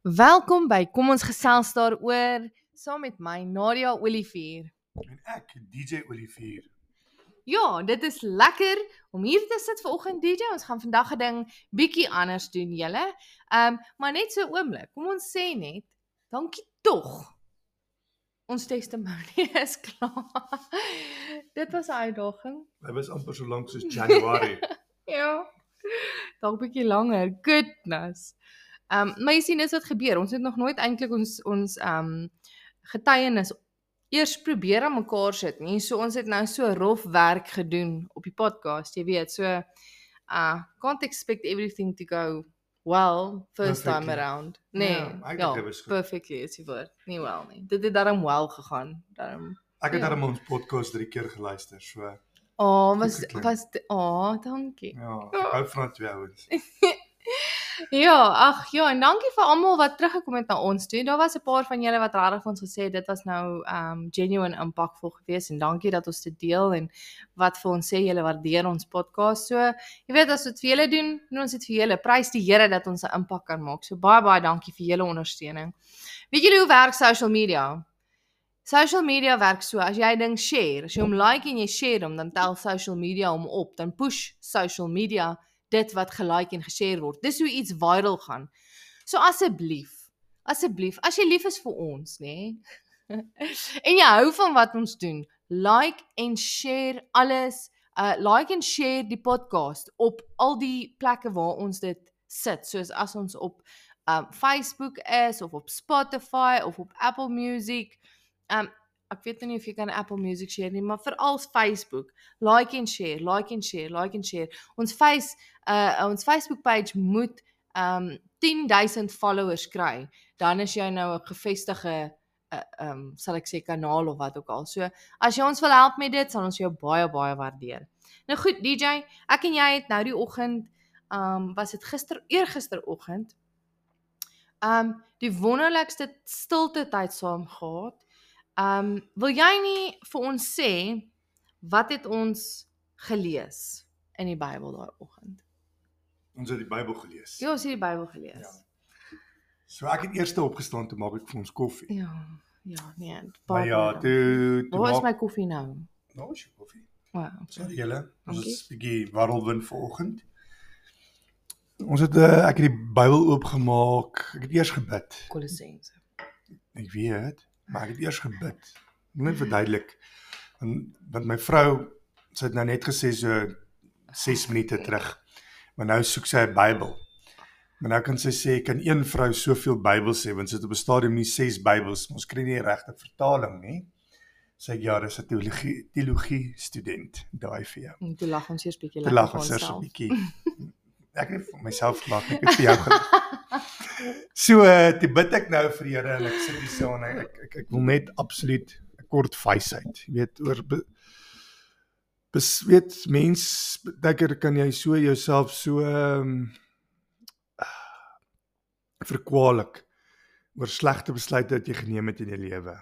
Welkom by Kom ons gesels daaroor saam met my Nadia Olivier. En ek, DJ Olivier. Ja, dit is lekker om hier te sit vanoggend DJ. Ons gaan vandag 'n ding bietjie anders doen, julle. Ehm, um, maar net so oomblik. Kom ons sê net dankie tog. Ons testimonie is klaar. dit was 'n uitdaging. Dit was amper so lank soos Januarie. ja. Dalk bietjie langer. Goodness. Ehm um, maar jy sien dis wat gebeur. Ons het nog nooit eintlik ons ons ehm um, getuienis eers probeer aan mekaar sit nie. So ons het nou so rof werk gedoen op die podcast, jy weet. So uh can't expect everything to go well first perfectly. time around. Nee. Ja, ja perfectly is die woord. Nie wel nie. Dit het darm wel gegaan. Darm Ek het ja. darm ons podcast 3 keer geluister, so Oh, was was oh, dankie. Ja, hou van twee ouens. Ja, ag ja, en dankie vir almal wat teruggekom het na ons toe. Daar was 'n paar van julle wat regtig ons gesê dit was nou um genuine impactvol geweest en dankie dat ons dit deel en wat vir ons sê julle waardeer ons podcast. So, jy weet as wat vir julle doen, doen ons dit vir julle. Prys die Here dat ons 'n impak kan maak. So baie baie dankie vir julle ondersteuning. Weet julle hoe werk social media? Social media werk so as jy ding share, as jy hom like en jy share hom, dan tel social media hom op, dan push social media dit wat gelike en geshare word. Dis hoe iets viral gaan. So asseblief, asseblief, as jy lief is vir ons, nê? en jy hou van wat ons doen, like en share alles. Uh like en share die podcast op al die plekke waar ons dit sit. Soos as ons op um Facebook is of op Spotify of op Apple Music. Um ek weet nie of jy kan Apple Music share nie, maar veral Facebook, like en share, like en share, like en share. Ons face uh ons Facebook page moet um 10000 followers kry, dan is jy nou 'n gevestigde uh, um sal ek sê kanaal of wat ook al. So as jy ons wil help met dit, sal ons jou baie baie waardeer. Nou goed, DJ, ek en jy het nou die oggend um was dit gister eergisteroggend um die wonderlikste stilte tyd saam gehad. Ehm um, wil jy nie vir ons sê wat het ons gelees in die Bybel daai oggend? Ons het die Bybel gelees. Ja, ons het die Bybel gelees. Ja. So ek het eers opgestaan toe maak ek vir ons koffie. Ja. Ja, nee. Maar ja, toe toe Waar is my koffie nou? Nou is jou koffie. Wow. Sorry julle. Ons is 'n bietjie warrelwind vanoggend. Ons het uh, ek het die Bybel oopgemaak. Ek het eers gebid. Kolossense. Ek weet maar ek het eers gebid. Moet net verduidelik. Want want my vrou sy het nou net gesê so 6 minute terug. Maar nou soek sy 'n Bybel. Maar nou kan sy sê kan een vrou soveel Bybels hê want sy het op 'n stadium nie 6 Bybels. Ons kry nie regte vertaling nie. Sy ja, dis 'n teologie teologie student daai vir jou. Toe lag ons eers bietjie lekker. Lag ons eers 'n bietjie. Ek het vir myself lag, ek het vir jou gelag. So te bid ek nou vir Here en ek sê dis so en ek, ek ek wil net absoluut 'n kort wysheid. Jy weet oor besweet mens dekker kan jy so jouself so um, verkwalik oor slegte besluite wat jy geneem het in jou lewe.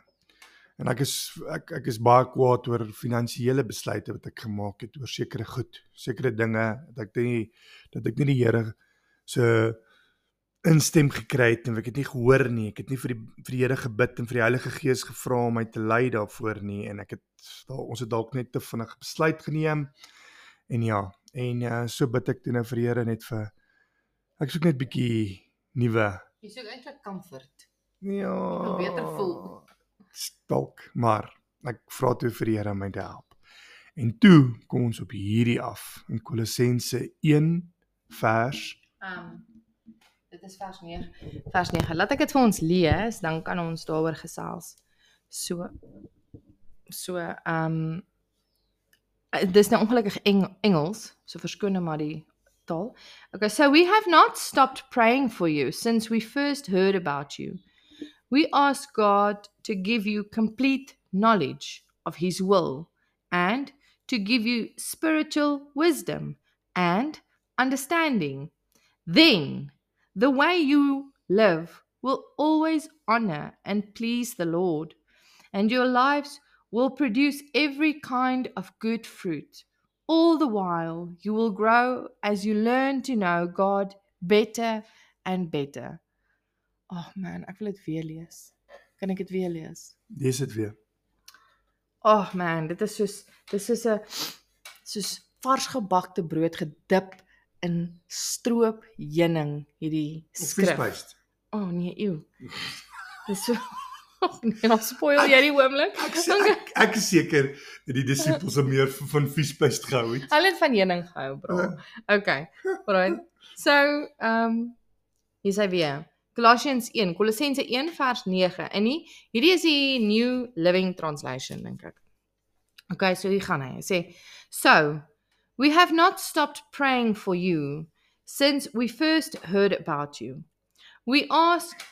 En ek is ek ek is baie kwaad oor finansiële besluite wat ek gemaak het oor sekere goed, sekere dinge dat ek nie dat ek nie die Here se so, instem gekry het en ek het nie gehoor nie. Ek het nie vir die vir die Here gebid en vir die Heilige Gees gevra om my te lei daarvoor nie en ek het daar ons het dalk net te vinnig besluit geneem. En ja, en uh, so bid ek toe nou vir die Here net vir ek soek net bietjie nuwe. Jy soek eintlik comfort. Ja. Ek wil beter voel. Dalk, maar ek vra toe vir die Here om my te help. En toe kom ons op hierdie af in Kolossense 1 vers um Dit is vers 9. Vers 9. Laat ek dit vir ons lees, dan kan ons daaroor gesels. So so ehm um, dis nou ongelukkig Eng Engels, so verskoon maar die taal. Okay, so we have not stopped praying for you since we first heard about you. We ask God to give you complete knowledge of his will and to give you spiritual wisdom and understanding. Then The way you live will always honor and please the Lord, and your lives will produce every kind of good fruit. All the while, you will grow as you learn to know God better and better. Oh man, ek wil dit weer lees. Kan ek dit weer lees? Lees dit weer. Oh man, dit is soos dis soos 'n soos vars gebakte brood gedip in stroop heuning hierdie skrif. O oh, nee, ew. Dis so Ag nee, dan spoil jy die oomblik. Ek sê ek, ek is seker dat die disippels er meer van viesbeest gehou het. Hulle het van heuning gehou, bro. Okay. Alright. So, ehm um, hier sê weer. Colossians 1, Kolossense 1 vers 9. En nie, hierdie is die New Living Translation dink ek. Okay, so hier gaan hy. Hy sê, "So, we have not stopped praying for you since we first heard about you. We ask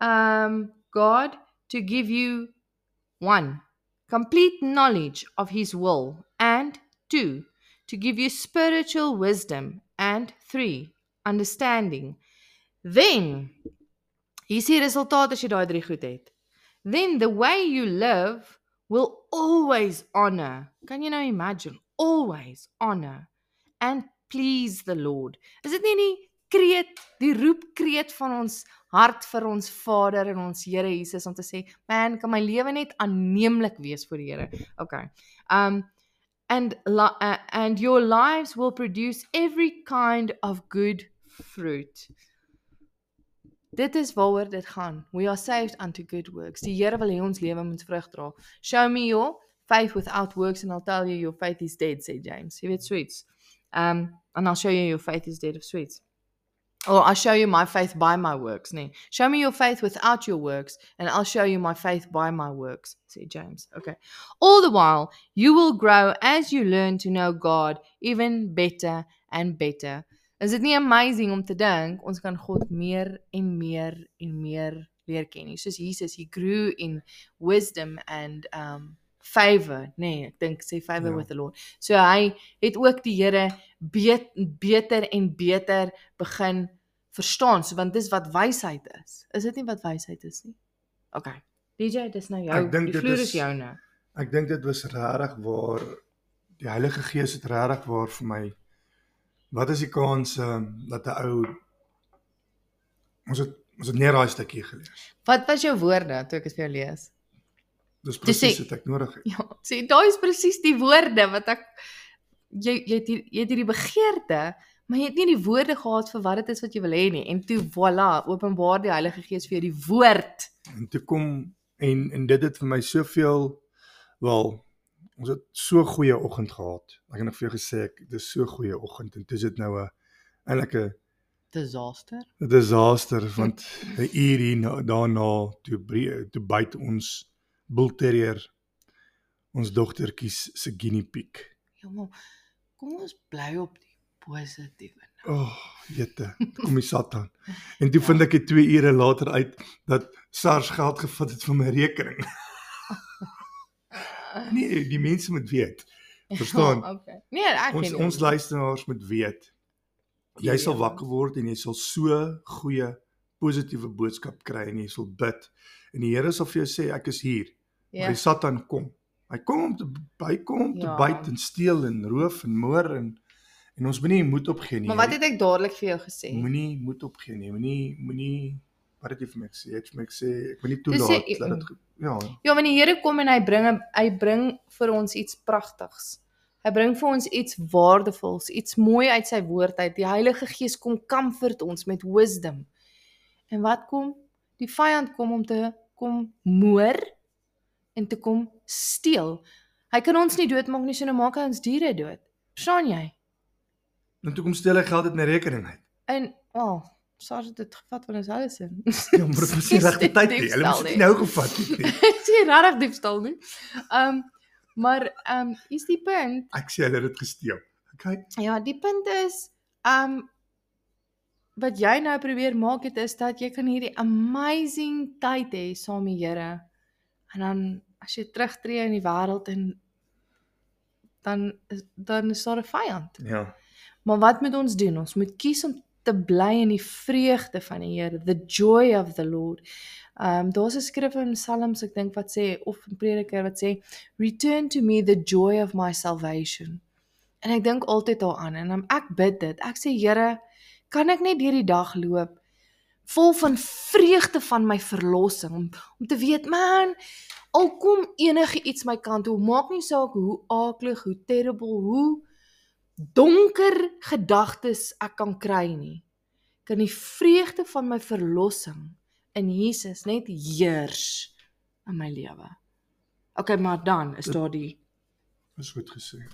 um God to give you one, complete knowledge of his will, and two, to give you spiritual wisdom, and three, understanding. Then, is. Then the way you live will always honor. Can you now imagine? Always honor and please the Lord. Is dit nie die kreet, die roepkreet van ons hart vir ons Vader en ons Here Jesus om te sê, man, kan my lewe net aanneemlik wees voor die Here. Okay. Um and uh, and your lives will produce every kind of good fruit. Dit is waaroor dit gaan. We are saved unto good works. Die Here wil hê ons lewe moet vrug dra. Show me your faith without works and I'll tell you your faith is dead, sê James. Jy weet sweets. Um and I'll show you your faith is dead of sweets. Or I'll show you my faith by my works, nee. Show me your faith without your works and I'll show you my faith by my works, sê James. Okay. All the while you will grow as you learn to know God even better and better. Is dit nie amazing om te dink ons kan God meer en meer en meer leer ken nie. Soos Jesus, he grew in wisdom and um favor, nee, ek dink sê favor Ja. with the Lord. So hy het ook die Here bet, beter en beter begin verstaan, so want dis wat wysheid is. Is dit nie wat wysheid is nie? OK. DJ, dis nou jou. Ek dink die dit vloer is- is joune. Ek dink dit was regtig waar die Heilige Gees het regtig waar vir my wat is die kans um, dat 'n ou ons het ons het net daai stukkie gelees. Wat was jou woorde toe ek dit vir jou lees? Dis presies wat ek nodig het. Ja, sê daai is presies die woorde wat ek jy jy het hier, jy het hierdie begeerte, maar jy het nie die woorde gehad vir wat dit is wat jy wil hê nie. En toe voilà, openbaar die Heilige Gees vir jou die woord. En toe kom en en dit het vir my soveel wel ons het so goeie oggend gehad. Ek het nog vir jou gesê ek dis so goeie oggend en dis dit nou 'n eintlik 'n Disaster. 'n disaster want 'n uur hier daarna toe toe byt ons bull terrier ons dogtertjies se guinea pig. Ja, maar kom ons bly op die positiewe. O, oh, jette, kom die satan. En toe vind ek dit 2 ure later uit dat SARS geld gevat het van my rekening. Nee, die mense moet weet. Verstaan? Ja, okay. Nee, ek Ons ons luisteraars moet weet. Jy Ja, sal ja. wakker word en jy sal so goeie positiewe boodskap kry en jy sal bid. En die Here sal vir jou sê ek is hier. Ja. Maar die Satan kom. Hy kom om te hy kom om te Ja. byt en steel en roof en moor en en ons moenie moed opgee nie. Maar wat het ek dadelik vir jou gesê? moenie moed opgee nie. Moenie moenie wat het jy vir my gesê? Jy het vir my gesê ek moenie Dis toelaat dat dit ja, Ja, want die Here kom en hy bring hy bring vir ons iets pragtigs. Hy bring vir ons iets waardevols, iets mooi uit sy woord uit. Die Heilige Gees kom comfort ons met wisdom. En wat kom? Die vyand kom om te kom moor en te kom steel. Hy kan ons nie doodmaak nie, so nou maak hy ons diere dood. Verstaan jy? en toe kom steel hy geld uit my rekening uit. En, wel, oh, SARS het dit gevat van ons huis in. Ja, maar dit was nie regte tyd nie. Hulle moes dit nou gevat het nie. Dit is regtig diefstal nie. Ehm um, maar ehm um, is die punt Ek sê hulle het dit gesteel. Okay. Ja, die punt is um wat jy nou probeer maak het is dat jy kan hierdie amazing tyd hê saam met die Here. En dan as jy terugtreë in die wêreld en dan dan is daar 'n vyand. Ja. Maar wat moet ons doen? Ons moet kies om te bly in die vreugde van die Here, the joy of the Lord. Um daar's 'n skrif in Psalms ek dink wat sê of 'n prediker wat sê return to me the joy of my salvation. En ek dink altyd daaraan en dan ek bid dit. Ek sê Here, kan ek net deur die dag loop vol van vreugde van my verlossing om om te weet man al kom enige iets my kant toe maak nie saak hoe aaklig hoe terrible hoe donker gedagtes ek kan kry nie kan die vreugde van my verlossing in Jesus net heers in my lewe. Okay, maar dan is daar die Is goed gesê.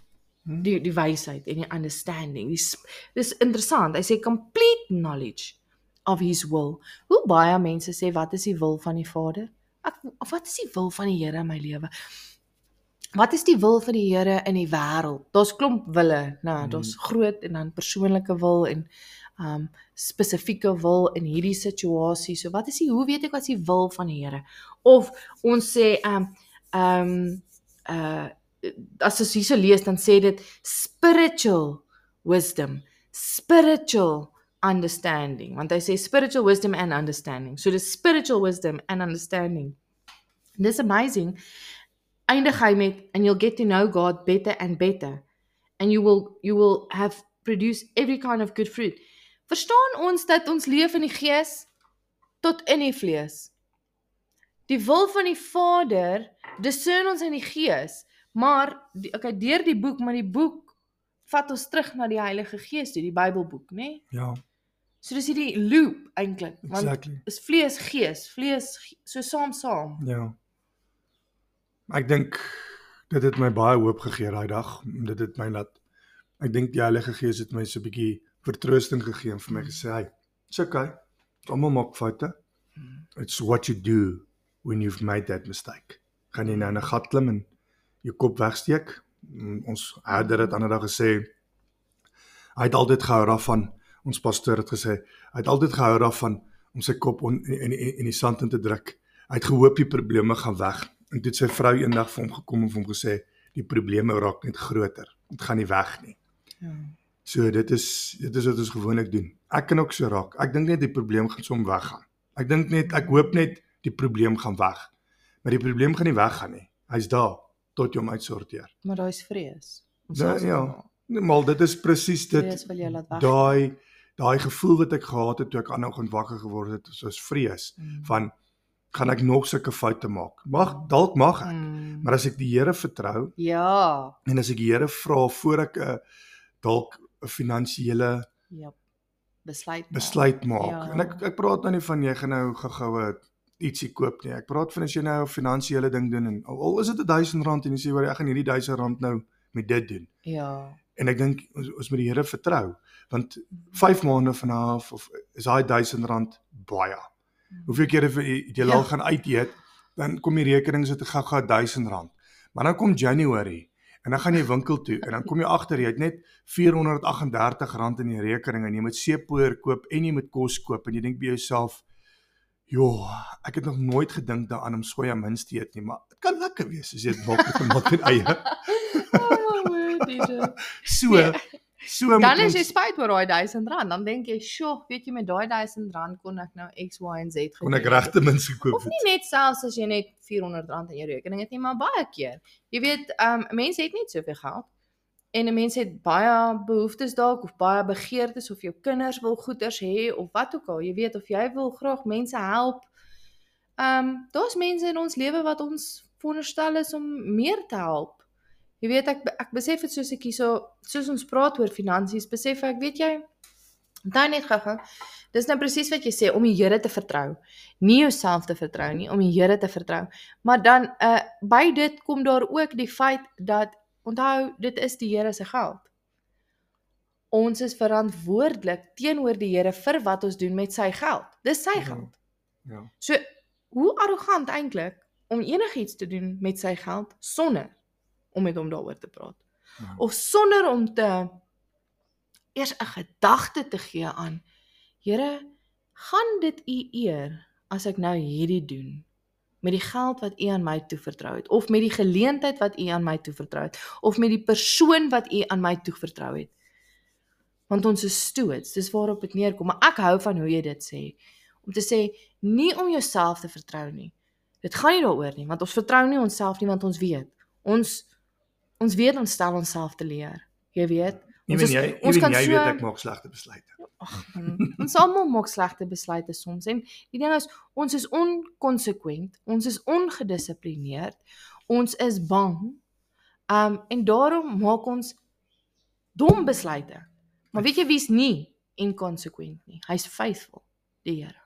die die wysheid en die understanding. Dis dis interessant. Hy sê complete knowledge of his will. Hoe baie mense sê wat is die wil van die Vader? Ek of wat is die wil van die Here in my lewe? Wat is die wil van die Here in die wêreld? Daar's klomp wille, nou, daar's groot en dan persoonlike wil en um spesifieke wil in hierdie situasie. So wat is die hoe weet ek wat is die wil van die Here? Of ons sê um um uh as ons hierso lees dan sê dit spiritual wisdom, spiritual understanding. Want hy sê spiritual wisdom and understanding. So dis spiritual wisdom and understanding. And this amazing. Eindig hy met and you'll get to know God better and better and you will you will have produce every kind of good fruit. Verstaan ons dat ons leef in die gees tot in die vlees. Die wil van die Vader discern ons in die gees, maar die, okay, deur die boek, maar die boek vat ons terug na die Heilige Gees toe, die Bybelboek, nê? Nee? Ja, So dis hierdie loop eintlik, want exactly. is vlees gees, vlees so saam saam. Ja. Ek dink dit het my baie hoop gegee daai dag. Dit het my laat ek dink die Heilige Gees het my so 'n bietjie vertroosting gegee en vir my gesê, "Hey, it's okay. Almal maak foute. It's what you do when you've made that mistake." Gaan jy nou in 'n gat klim en jou kop wegsteek? Mm, Ons herder het ander dag gesê hy het altyd gehou daarvan. Ons pastoor het gesê hy het altyd gehou daarvan om sy kop on, in, in in die sand in te druk. Hy het gehoop die probleme gaan weg. En toe het sy vrou eendag vir hom gekom en vir hom gesê die probleme raak net groter. Dit gaan nie weg nie. Ja. So dit is dit is wat ons gewoonlik doen. Ek kan ook so raak. Ek dink net die probleem gaan som weggaan. Ek dink net ek hoop net die probleem gaan weg. Maar die probleem gaan nie weggaan nie. Hy's daar tot jy hom uitsorteer. Maar daar's vrees. Ons Ja, sal ja. Nee, maar dit is presies dit. Daai daai gevoel wat ek gehad het toe ek aanhou wakker geword het, soos vrees Mm. van gaan ek nog sulke foute maak? Mag dalk mag ek. Mm. Maar as ek die Here vertrou Ja. en as ek die Here vra voor ek 'n dalk 'n finansiële Ja. Besluit. maak. besluit maak. Ja. En ek ek praat nou nie van jy gaan nou gou-goue ietsie koop nie. Ek praat van as jy nou 'n finansiële ding doen en al, is dit 1000 rand en jy sê waar ek gaan hierdie 1000 rand nou met dit doen. Ja. En ek dink ons, ons moet die Here vertrou want 5 maande van af of is daai 1000 rand baie. Hoeveel kere vir jy jy Ja. al gaan uit eet, dan kom die rekening so te gou-gou 1000 rand. Maar dan kom January en dan gaan jy winkel toe en dan kom jy agter jy het net 438 rand in die rekening en jy moet seepoeier koop en jy moet kos koop en jy dink by jouself Jo, ek het nog nooit gedink daaraan om soja minst te eet nie, maar dit kan lekker wees as jy dit maak met 'n mat en eie. So, Nee. so moet Dan is jy spyt oor daai 1000 rand, dan dink jy, "Sjoe, weet jy met daai 1000 rand kon ek nou X, Y en Z kon ek gedoen het." regte mins gekoop Of het. nie net selfs as jy net 400 rand in jou rekening het nie, maar baie keer. Jy weet, um mense het nie soveel geld en 'n mens het baie behoeftes dalk of baie begeertes of jou kinders wil goeders hê of wat ook al. Jy weet of jy wil graag mense help. Um daar's mense in ons lewe wat ons veronderstel is om meer te help. Jy weet ek ek besef dit soos ek hierso soos ons praat oor finansies, besef ek, weet jy, daai net gou-gou. Dis nou presies wat jy sê om die Here te vertrou. Nie jouself te vertrou nie, om die Here te vertrou. Maar dan uh by dit kom daar ook die feit dat onthou dit is die Here se geld. Ons is verantwoordelik teenoor die Here vir wat ons doen met sy geld. Dis sy Ja. geld. Ja. So hoe arrogant eintlik om enigiets te doen met sy geld sonder om met hom daaroor te praat. Ja. Of sonder om te eers 'n gedagte te gee aan Here, gaan dit u eer as ek nou hierdie doen met die geld wat u aan my toevertrou het of met die geleentheid wat u aan my toevertrou het of met die persoon wat u aan my toevertrou het. Want ons is stewards, dis waarop dit neerkom, maar ek hou van hoe jy dit sê. Om te sê nie om jouself te vertrou nie. Dit gaan nie daaroor nie, want ons vertrou nie onsself nie want ons weet. Ons ons weet ons stel onsself te leer. Jy weet, Ewen is- jy, ons ewen kan jy so- weet ek maak slegte besluite. ag man, ons almal maak slegte besluite soms en die ding is ons is onkonsekwent, ons is ongedissiplineerd, ons is bang. Um en daarom maak ons dom besluite. Maar weet jy wie's nie inkonsekwent nie? Hy's faithful, die Here.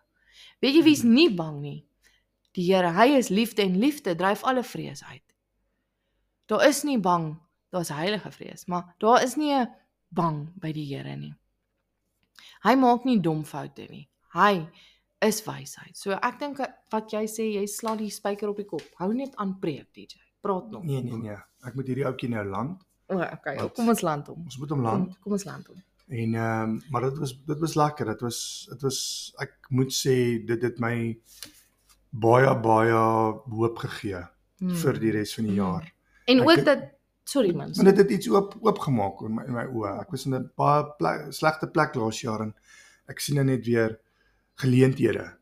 Weet jy wie's nie bang nie? Die Here. Hy is liefde en liefde dryf alle vrees uit. Daar is nie bang, daar's heilige vrees, maar daar is nie 'n bang by die Here nie. Hy maak nie dom foute nie. Hy is wysheid. So ek dink wat jy sê, jy slaan die spyker op die kop. Hou net aan preek, DJ. Praat nog. Nee, nee, nee. Ek moet hierdie ouetjie nou land. O, okay. Kom ons land hom. Ons moet hom land. Kom, kom ons land hom. En ehm um, maar dit was dit was lekker. Dit was dit was ek moet sê dit het my baie baie hoop gegee hmm. vir die res van die jaar. En ook dat sorry man. Maar dit het iets oop oopgemaak in my in my oë. Ek was in 'n baie plek, slegte plek laas jaar en ek sien nou net weer geleenthede.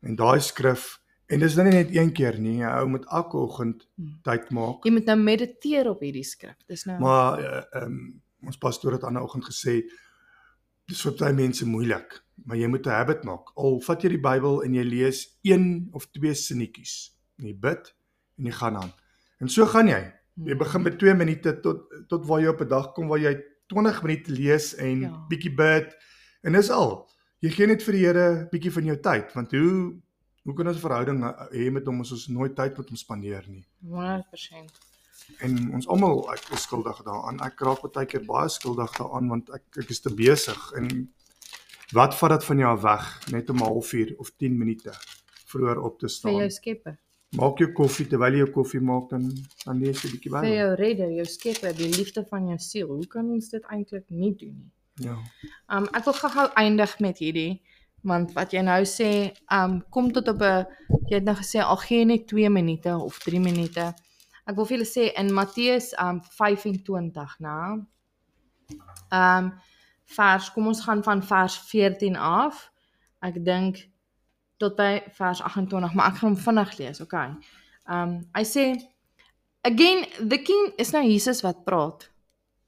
En daai skrif en dis nou nie net een keer nie. 'n Ou moet elke oggend hmm. tyd maak. Jy moet nou mediteer op hierdie skrif. Dis nou Maar eh, ehm um, ons pastoor het aan 'n oggend gesê dis vir baie mense moeilik, maar jy moet 'n habit maak. Al vat jy die Bybel en jy lees een of twee sinnetjies, en jy bid en jy gaan aan. En so gaan jy. Jy begin met 2 minute tot tot waar jy op 'n dag kom waar jy 20 minute lees en ja. bietjie bid en dis al. Jy gee net vir die Here bietjie van jou tyd want hoe hoe kan ons 'n verhouding hê met hom as ons nooit tyd met hom spandeer nie? 100%. En ons almal ek is skuldig daaraan. Ek raak baie keer baie skuldig daaraan want ek ek is te besig en wat vat dit van jou weg net om 'n halfuur of 10 minute vroeër op te staan? Vir jou skepper. Maak jou koffie terwyl jy jou koffie maak dan dan lees jy 'n bietjie Bybel. Vir jou redder, jou skepper, die liefde van jou siel. Hoe kan ons dit eintlik nie doen nie? Ja. Um ek wil gou-gou eindig met hierdie want wat jy nou sê, um kom tot op 'n jy het nou gesê al gee net 2 minute of 3 minute. Ek wil vir julle sê in Matteus um 25, né? Um vers, kom ons gaan van vers 14 af. Ek dink tot by vers 28, maar ek gaan hom vinnig lees, okay. Um hy sê again the king is nou Jesus wat praat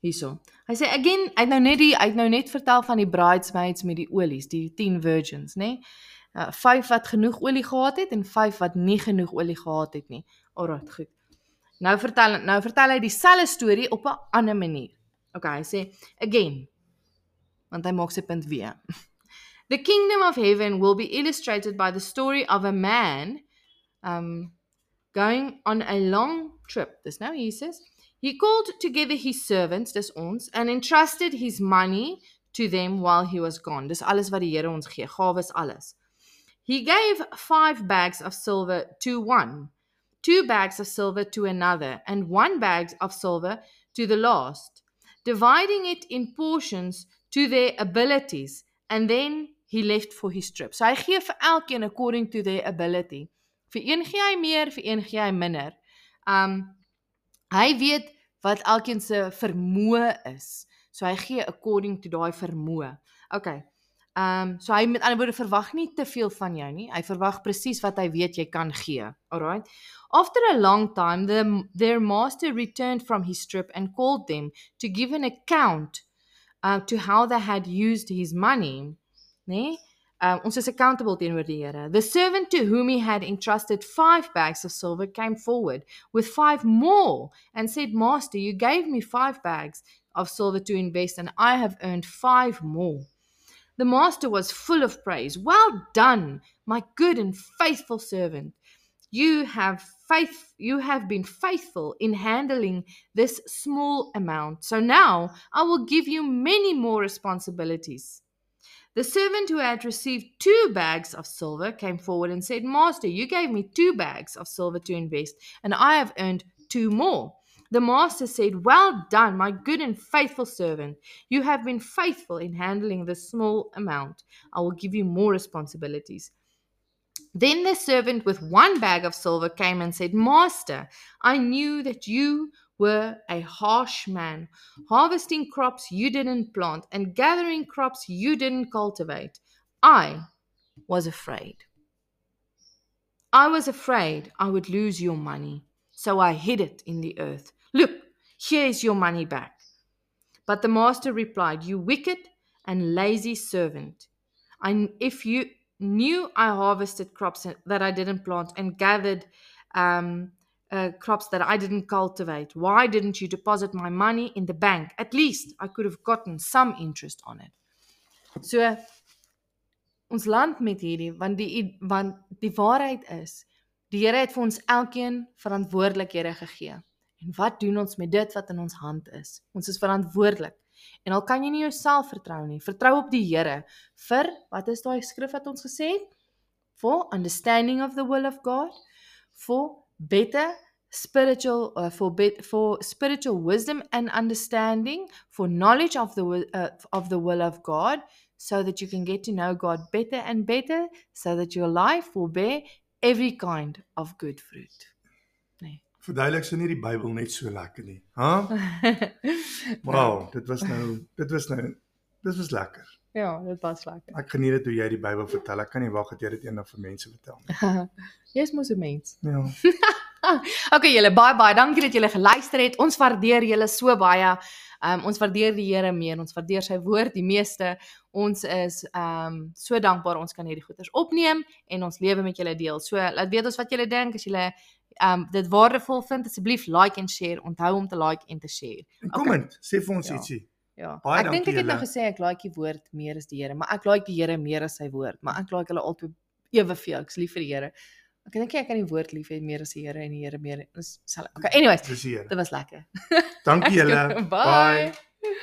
hierso. Hy sê again, hy het nou net die hy het nou net vertel van die bridesmaids met die olies, die 10 virgins, nê? Nee? Uh 5 wat genoeg olie gehad het en 5 wat nie genoeg olie gehad het nie. Alraai, goed. Nou vertel nou vertel hy dieselfde storie op 'n ander manier. Okay, hy sê again want hy maak sy punt weer. The kingdom of heaven will be illustrated by the story of a man um, going on a long trip. There's no he says. He called together his servants, dis ons, and entrusted his money to them while he was gone. Dis alles wat die ons gee, alles. He gave 5 bags of silver to one, 2 bags of silver to another, and 1 bag of silver to the last, dividing it in portions to their abilities, and then he left for his trip. So hy gee vir elkeen according to their ability. Vir een gee hy meer, vir een gee hy minder. Um hy weet wat elkeen se vermoë is. So hy gee according to daai vermoë. Okay. Um so hy met ander woorde verwag nie te veel van jou nie. Hy verwag presies wat hy weet jy kan gee. Alright. After a long time the their master returned from his trip and called them to give an account uh, to how they had used his money nê? Um, ons is accountable teenoor die Here. The servant to whom he had entrusted 5 bags of silver came forward with 5 more and said, "Master, you gave me 5 bags of silver to invest and I have earned 5 more." The master was full of praise. "Well done, my good and faithful servant. You have faith you have been faithful in handling this small amount. So now I will give you many more responsibilities." The servant who had received two bags of silver came forward and said, Master, you gave me two bags of silver to invest, and I have earned two more. The master said, Well done, my good and faithful servant. You have been faithful in handling this small amount. I will give you more responsibilities. Then the servant with one bag of silver came and said, Master, I knew that you were a harsh man, harvesting crops you didn't plant and gathering crops you didn't cultivate. I was afraid. I was afraid I would lose your money, so I hid it in the earth. Look, here is your money back. But the master replied, You wicked and lazy servant. I if you knew I harvested crops that I didn't plant and gathered um uh, crops that I didn't cultivate. Why didn't you deposit my money in the bank? At least I could have gotten some interest on it. So ons land met hierdie want die want die waarheid is die Here het vir ons elkeen verantwoordelikhede gegee. En wat doen ons met dit wat in ons hand is? Ons is verantwoordelik. En al kan jy nie jouself vertrou nie, vertrou op die Here vir wat is daai skrif wat ons gesê het? For understanding of the will of God, for better spiritual uh, for bit for spiritual wisdom and understanding, for knowledge of the uh, of the will of God, so that you can get to know God better and better, so that your life will bear every kind of good fruit. verduidelik sy nie die Bybel net so lekker nie. Ha? Wow, dit was nou dit was nou dit was lekker. Ja, dit was lekker. Ek geniet dit hoe jy die Bybel vertel. Ek kan nie wag dat jy dit eendag vir mense vertel nie. Jy's mos 'n mens. Ja. okay julle baie baie dankie dat julle geluister het. Ons waardeer julle so baie. Um ons waardeer die Here meer. Ons waardeer sy woord die meeste. Ons is um so dankbaar ons kan hierdie goeders opneem en ons lewe met julle deel. So laat weet ons wat julle dink as julle um dit waardevol vind asseblief like en share. Onthou om te like en te share. En comment, okay. sê vir ons ja. ietsie. Ja. Baie ek dink ek het nou gesê ek like die woord meer as die Here, maar ek like die Here meer as sy woord, maar ek like hulle albei eweveel. Ek's lief vir die Here. Ek dink ek kan die woord lief hê meer as die Here en die Here meer. Ons sal Okay, anyways. Dit was lekker. Dankie julle. Bye. Bye.